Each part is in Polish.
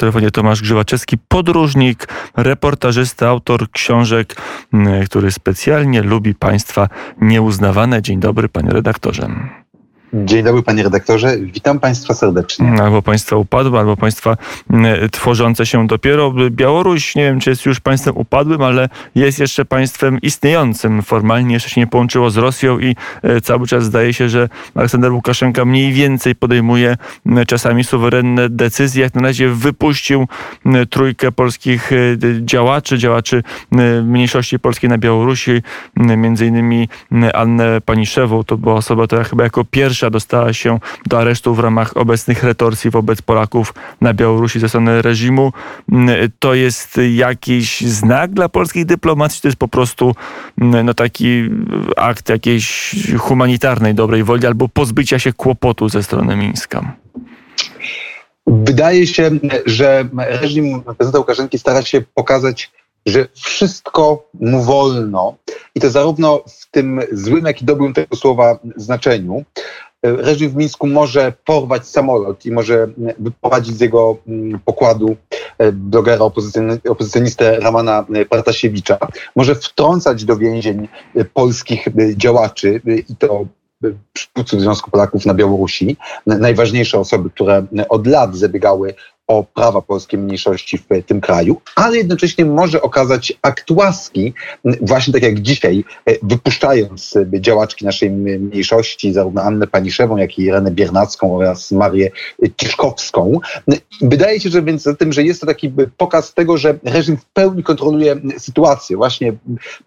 Telefonie Tomasz Grzywaczewski, podróżnik, reportażysta, autor książek, który specjalnie lubi państwa nieuznawane. Dzień dobry, panie redaktorze. Dzień dobry panie redaktorze, witam państwa serdecznie. Albo państwa upadłe, albo państwa tworzące się dopiero. Białoruś, nie wiem czy jest już państwem upadłym, ale jest jeszcze państwem istniejącym. Formalnie jeszcze się nie połączyło z Rosją i e, cały czas zdaje się, że Aleksander Łukaszenka mniej więcej podejmuje czasami suwerenne decyzje. Jak na razie wypuścił trójkę polskich e, działaczy, działaczy mniejszości polskiej na Białorusi, między innymi Annę Paniszewą. To była osoba, która chyba jako pierwsza dostała się do aresztu w ramach obecnych retorsji wobec Polaków na Białorusi ze strony reżimu. Mm, to jest jakiś znak dla polskiej dyplomacji? To jest po prostu mm, no, taki akt jakiejś humanitarnej dobrej woli albo pozbycia się kłopotu ze strony Mińska? Wydaje się, że reżim prezydenta Łukaszenki stara się pokazać, że wszystko mu wolno i to zarówno w tym złym, jak i dobrym tego słowa znaczeniu reżim w Mińsku może porwać samolot i może wyprowadzić z jego mm, pokładu e, blogera opozycjonistę Ramana Partasiewicza, może wtrącać do więzień e, polskich e, działaczy i to przywódców Związku Polaków na Białorusi, najważniejsze osoby, które od lat zabiegały o prawa polskiej mniejszości w tym kraju, ale jednocześnie może okazać akt łaski, właśnie tak jak dzisiaj, e, wypuszczając działaczki naszej mniejszości, zarówno Annę Paniszewą, jak i Irenę Biernacką oraz Marię Ciszkowską. Wydaje się, że więc za tym, że jest to taki pokaz tego, że reżim w pełni kontroluje sytuację. Właśnie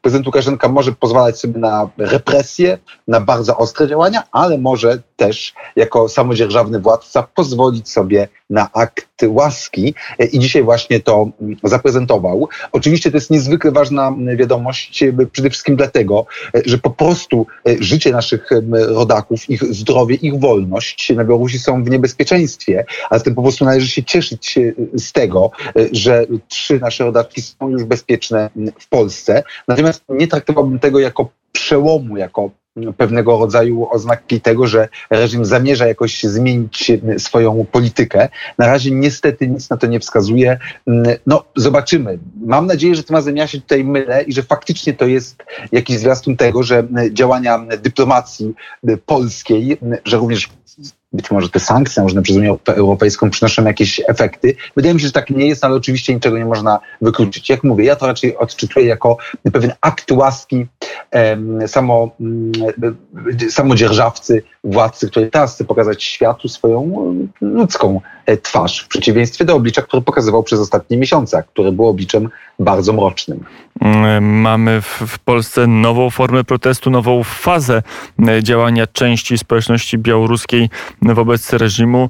prezydent Łukaszenka może pozwalać sobie na represję, na bardzo ostre działania, ale może też jako samodzierżawny władca pozwolić sobie na akt łaski i dzisiaj właśnie to zaprezentował. Oczywiście to jest niezwykle ważna wiadomość, przede wszystkim dlatego, że po prostu życie naszych rodaków, ich zdrowie, ich wolność na Białorusi są w niebezpieczeństwie, a zatem po prostu należy się cieszyć z tego, że trzy nasze rodaczki są już bezpieczne w Polsce. Natomiast nie traktowałbym tego jako przełomu, jako pewnego rodzaju oznaki tego, że reżim zamierza jakoś zmienić swoją politykę. Na razie niestety nic na to nie wskazuje. No, zobaczymy. Mam nadzieję, że tym ja się tutaj mylę i że faktycznie to jest jakiś zwiastun tego, że działania dyplomacji polskiej, że również być może te sankcje nałożone przez Unię Europejską przynoszą jakieś efekty. Wydaje mi się, że tak nie jest, ale oczywiście niczego nie można wykluczyć. Jak mówię, ja to raczej odczytuję jako pewien akt łaski samo, mm, samodzierżawcy, władcy, który teraz chce pokazać światu swoją ludzką e, twarz, w przeciwieństwie do oblicza, które pokazywał przez ostatnie miesiące, które było obliczem bardzo mrocznym. Mm, mamy w Polsce nową formę protestu, nową fazę e, działania części społeczności białoruskiej wobec reżimu.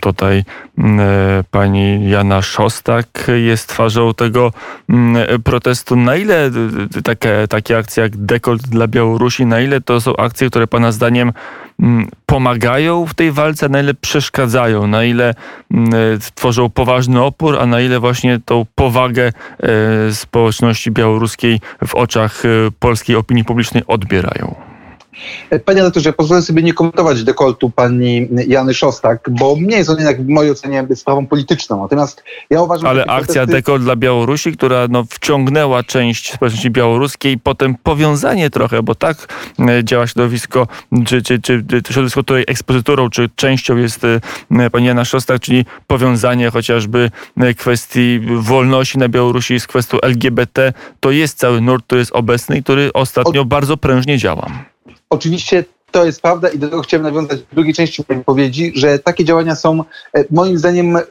Tutaj mm, e, pani Jana Szostak jest twarzą tego protestu. Na ile takie, takie akcje jak Dekolt dla Białorusi, na ile to są akcje, które pana zdaniem mm, pomagają w tej walce, na ile przeszkadzają, na ile mm, tworzą poważny opór, a na ile właśnie tą powagę e, społeczności białoruskiej w oczach e, polskiej opinii publicznej odbierają. Panie redaktorze, pozwolę sobie nie komentować dekoltu pani Jany Szostak, bo nie jest on jednak w mojej ocenie sprawą polityczną. Natomiast ja uważam, Ale akcja protesty... dekolt dla Białorusi, która no, wciągnęła część społeczności białoruskiej, potem powiązanie trochę, bo tak e, działa środowisko, czy, czy, czy, czy środowisko, której ekspozyturą, czy częścią jest e, pani Jana Szostak, czyli powiązanie chociażby e, kwestii wolności na Białorusi z kwestią LGBT, to jest cały nurt, który jest obecny i który ostatnio Od... bardzo prężnie działa. Oczywiście to jest prawda i do tego chciałem nawiązać w drugiej części mojej wypowiedzi, że takie działania są e, moim zdaniem e,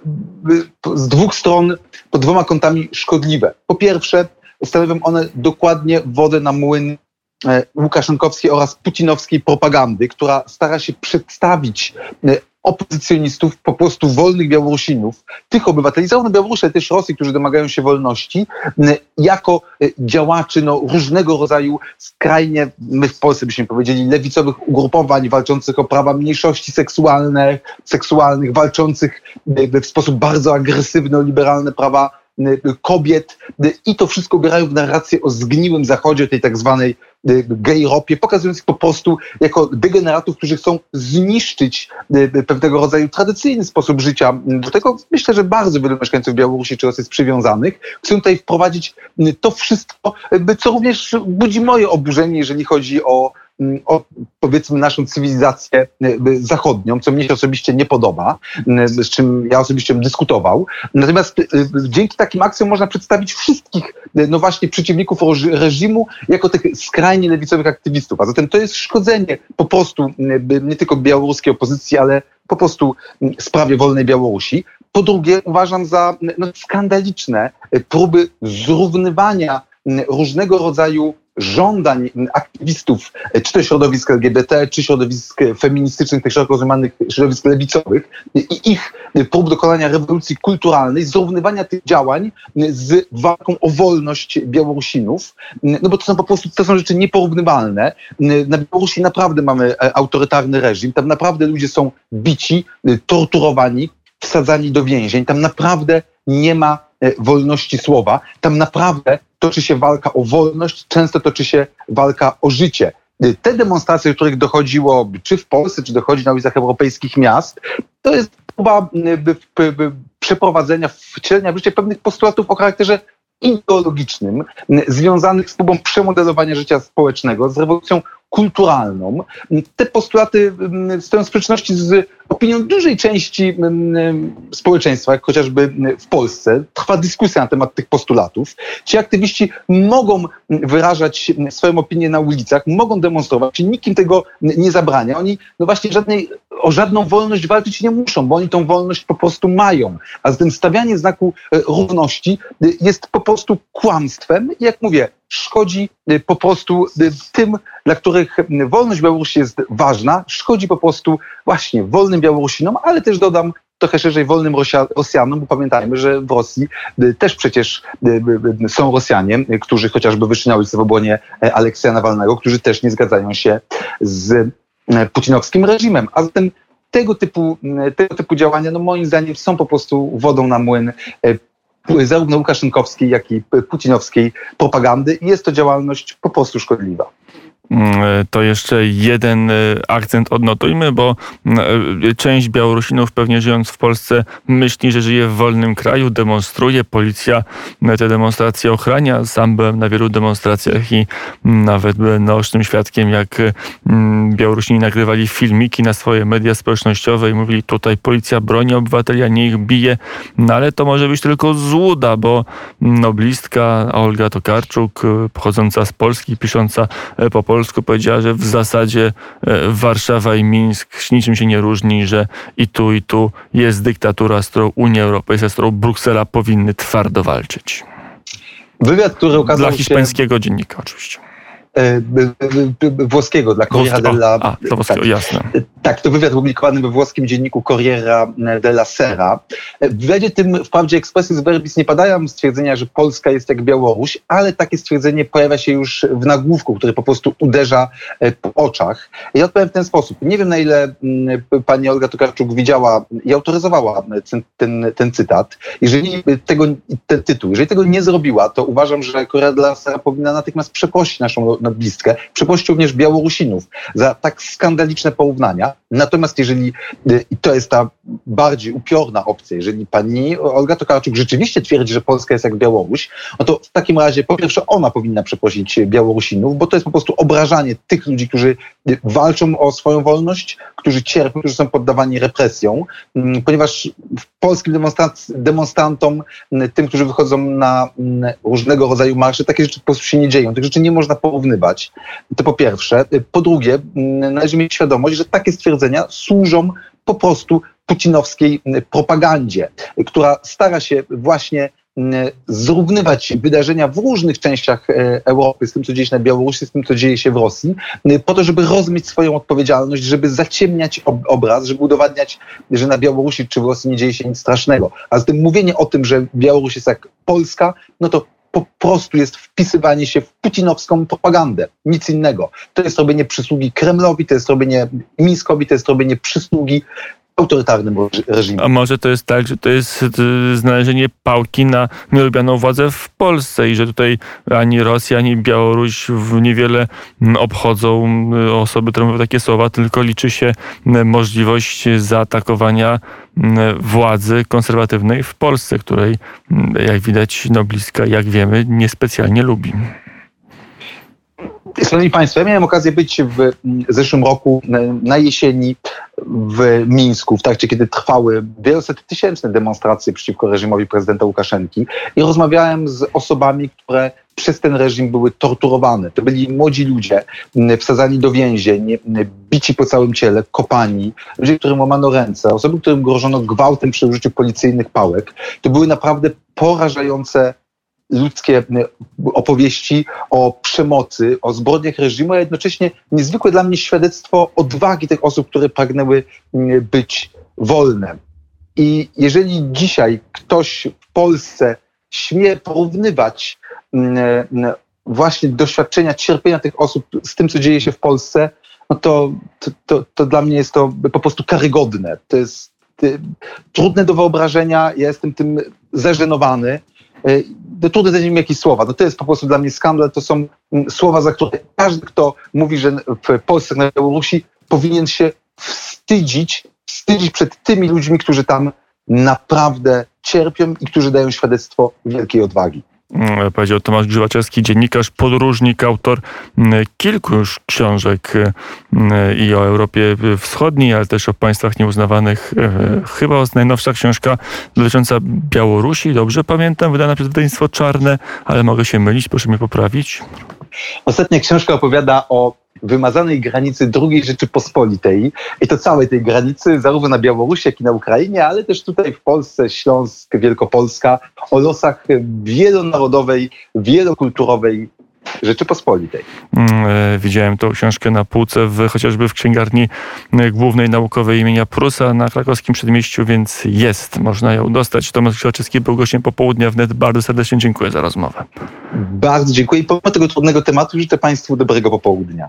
z dwóch stron, pod dwoma kątami szkodliwe. Po pierwsze, stanowią one dokładnie wodę na młyn e, łukaszenkowskiej oraz putinowskiej propagandy, która stara się przedstawić opozycjonistów, po prostu wolnych Białorusinów, tych obywateli, zarówno Białorusi, ale też Rosji, którzy domagają się wolności, jako e, działaczy no, różnego rodzaju skrajnie, my w Polsce byśmy powiedzieli, lewicowych ugrupowań walczących o prawa mniejszości seksualnych, seksualnych walczących w sposób bardzo agresywny o liberalne prawa kobiet i to wszystko grają w narrację o zgniłym zachodzie, tej tak zwanej gejropie, pokazując ich po prostu jako degeneratów, którzy chcą zniszczyć pewnego rodzaju tradycyjny sposób życia. Do tego myślę, że bardzo wielu mieszkańców Białorusi czy Rosji jest przywiązanych. Chcą tutaj wprowadzić to wszystko, co również budzi moje oburzenie, jeżeli chodzi o o, powiedzmy naszą cywilizację y, zachodnią, co mnie się osobiście nie podoba, y, z czym ja osobiście bym dyskutował. Natomiast y, dzięki takim akcjom można przedstawić wszystkich, no właśnie, przeciwników reżimu jako tych skrajnie lewicowych aktywistów. A zatem to jest szkodzenie po prostu nie tylko białoruskiej opozycji, ale po prostu sprawie wolnej Białorusi. Po drugie, uważam za no, skandaliczne próby zrównywania różnego rodzaju żądań aktywistów, czy to środowisk LGBT, czy środowisk feministycznych, tych szeroko rozumianych środowisk lewicowych i ich prób dokonania rewolucji kulturalnej, zrównywania tych działań z walką o wolność Białorusinów, no bo to są po prostu, to są rzeczy nieporównywalne. Na Białorusi naprawdę mamy autorytarny reżim, tam naprawdę ludzie są bici, torturowani, wsadzani do więzień, tam naprawdę nie ma wolności słowa, tam naprawdę toczy się walka o wolność, często toczy się walka o życie. Te demonstracje, do których dochodziło czy w Polsce, czy dochodzi na ulicach europejskich miast, to jest próba przeprowadzenia, wcielenia w życie pewnych postulatów o charakterze ideologicznym, związanych z próbą przemodelowania życia społecznego, z rewolucją kulturalną. Te postulaty stoją w sprzeczności z opinią dużej części mm, społeczeństwa, jak chociażby w Polsce. Trwa dyskusja na temat tych postulatów. Ci aktywiści mogą wyrażać swoją opinię na ulicach, mogą demonstrować, nikim tego nie zabrania. Oni no właśnie żadnej, o żadną wolność walczyć nie muszą, bo oni tą wolność po prostu mają. A z tym stawianie znaku e, równości e, jest po prostu kłamstwem. I jak mówię, szkodzi y, po prostu tym, dla których wolność Białorusi jest ważna, szkodzi po prostu właśnie wolnym Białorusinom, ale też dodam trochę szerzej wolnym Rosjanom, bo pamiętajmy, że w Rosji też przecież są Rosjanie, którzy chociażby wyczyniali się w obronie e, Aleksja Nawalnego, którzy też nie zgadzają się z e, putinowskim reżimem. A zatem tego typu, tego typu działania, no moim zdaniem, są po prostu wodą na młyn e, zarówno Łukaszenkowskiej, jak i putinowskiej propagandy i jest to działalność po prostu szkodliwa. Mm, e, to jeszcze jeden e, akcent odnotujmy, bo mm, e, część Białorusinów pewnie żyjąc w Polsce myśli, że żyje w wolnym kraju, demonstruje, policja te demonstracje ochrania. Sam byłem na wielu demonstracjach i mm, nawet byłem naocznym świadkiem, jak Białorusini nagrywali filmiki na swoje media społecznościowe i mówili tutaj policja broni obywateli, a nie ich bije. No ale to może być tylko złuda, bo noblistka Olga Tokarczuk, pochodząca z Polski, pisząca po polsku, polsku powiedziała, że w zasadzie e, Warszawa i Mińsk niczym się nie różni, że i tu, i tu jest dyktatura, z którą Unia Europejska, z którą Bruksela powinny twardo walczyć. Wywiad, który ukazał Dla hiszpańskiego się... dziennika oczywiście. E, włoskiego, dla Corriera della... A, dla włoskiego, tak, jasne. Tak, to wywiad publikowany we włoskim dzienniku Corriera della Sera. W wywiadzie tym wprawdzie expressis verbis nie padają stwierdzenia, że Polska jest jak Białoruś, ale takie stwierdzenie pojawia się już w nagłówku, który po prostu uderza e, po oczach. Ja odpowiem w ten sposób. Nie wiem, na ile mm, pani Olga Tokarczuk widziała i autoryzowała ten, ten, ten cytat. Jeżeli tego, ten tytuł, jeżeli tego nie zrobiła, to uważam, że Corriera della Sera powinna natychmiast przeprosić naszą nadlistkę, przeprosić również Białorusinów za tak skandaliczne porównania. Natomiast jeżeli, y, i to jest ta bardziej upiorna opcja, jeżeli pani Olga Tokarczuk rzeczywiście twierdzi, że Polska jest jak Białoruś, no to w takim razie po pierwsze ona powinna przeprosić Białorusinów, bo to jest po prostu obrażanie tych ludzi, którzy walczą o swoją wolność, którzy cierpią, którzy są poddawani represją, mm, ponieważ polskim demonstrantom, mm, tym, którzy wychodzą na mm, różnego rodzaju marsze, takie rzeczy po prostu się nie dzieją. Tych rzeczy nie można porównywać. To po pierwsze. Po drugie, należy mieć świadomość, że takie stwierdzenia służą po prostu putinowskiej propagandzie, która stara się właśnie zrównywać wydarzenia w różnych częściach e, Europy z tym, co dzieje się na Białorusi, z tym, co dzieje się w Rosji, po to, żeby rozmyć swoją odpowiedzialność, żeby zaciemniać obraz, żeby udowadniać, że na Białorusi czy w Rosji nie dzieje się nic strasznego. A z tym mówienie o tym, że Białoruś jest jak Polska, no to po prostu jest wpisywanie się w putinowską propagandę. Nic innego. To jest robienie przysługi Kremlowi, to jest robienie Mińskowi, to jest robienie przysługi autorytarnym reżimie. A może to jest tak, że to jest znalezienie pałki na nielubianą władzę w Polsce i że tutaj ani Rosja, ani Białoruś niewiele mm, obchodzą y, osoby, które mówią takie słowa, tylko liczy się y, możliwość zaatakowania władzy konserwatywnej w Polsce, której, jak widać, Nobliska, jak wiemy, niespecjalnie lubi. Szanowni Państwo, ja miałem okazję być w zeszłym roku na jesieni w Mińsku, w trakcie kiedy trwały wieloset tysięczne demonstracje przeciwko reżimowi prezydenta Łukaszenki i rozmawiałem z osobami, które przez ten reżim były torturowane. To byli młodzi ludzie, wsadzani do więzień, bici po całym ciele, kopani, ludzie, którym łamano ręce, osoby, którym grożono gwałtem przy użyciu policyjnych pałek. To były naprawdę porażające ludzkie opowieści o przemocy, o zbrodniach reżimu, a jednocześnie niezwykłe dla mnie świadectwo odwagi tych osób, które pragnęły być wolne. I jeżeli dzisiaj ktoś w Polsce śmie porównywać właśnie doświadczenia cierpienia tych osób z tym, co dzieje się w Polsce, no to, to, to, dla mnie jest to po prostu karygodne. To jest trudne do wyobrażenia. Ja jestem tym zażenowany. E, no trudno znaleźć jakieś słowa. No to jest po prostu dla mnie skandal. To są mm, słowa, za które każdy, kto mówi, że w Polsce, na Białorusi, powinien się wstydzić, wstydzić przed tymi ludźmi, którzy tam naprawdę cierpią i którzy dają świadectwo wielkiej odwagi. Mm, powiedział Tomasz Grzywaczewski, dziennikarz, podróżnik, autor mm, kilku już książek mm, i o Europie Wschodniej, ale też o państwach nieuznawanych. E, chyba najnowsza książka dotycząca Białorusi, dobrze pamiętam, wydana przez wydawnictwo Czarne, ale mogę się mylić, proszę mnie poprawić. Ostatnia książka opowiada o wymazanej granicy II Rzeczypospolitej i to całej tej granicy, zarówno na Białorusi, jak i na Ukrainie, ale też tutaj w Polsce, Śląsk, Wielkopolska, o losach wielonarodowej, wielokulturowej Rzeczypospolitej. Mm, e, widziałem tą książkę na półce w, chociażby w księgarni e, głównej naukowej imienia Prusa na krakowskim przedmieściu, więc jest, można ją dostać. Tomasz Krzywaczewski był gościem popołudnia wnet. Bardzo serdecznie dziękuję za rozmowę. Bardzo dziękuję i pomimo tego trudnego tematu życzę Państwu dobrego popołudnia.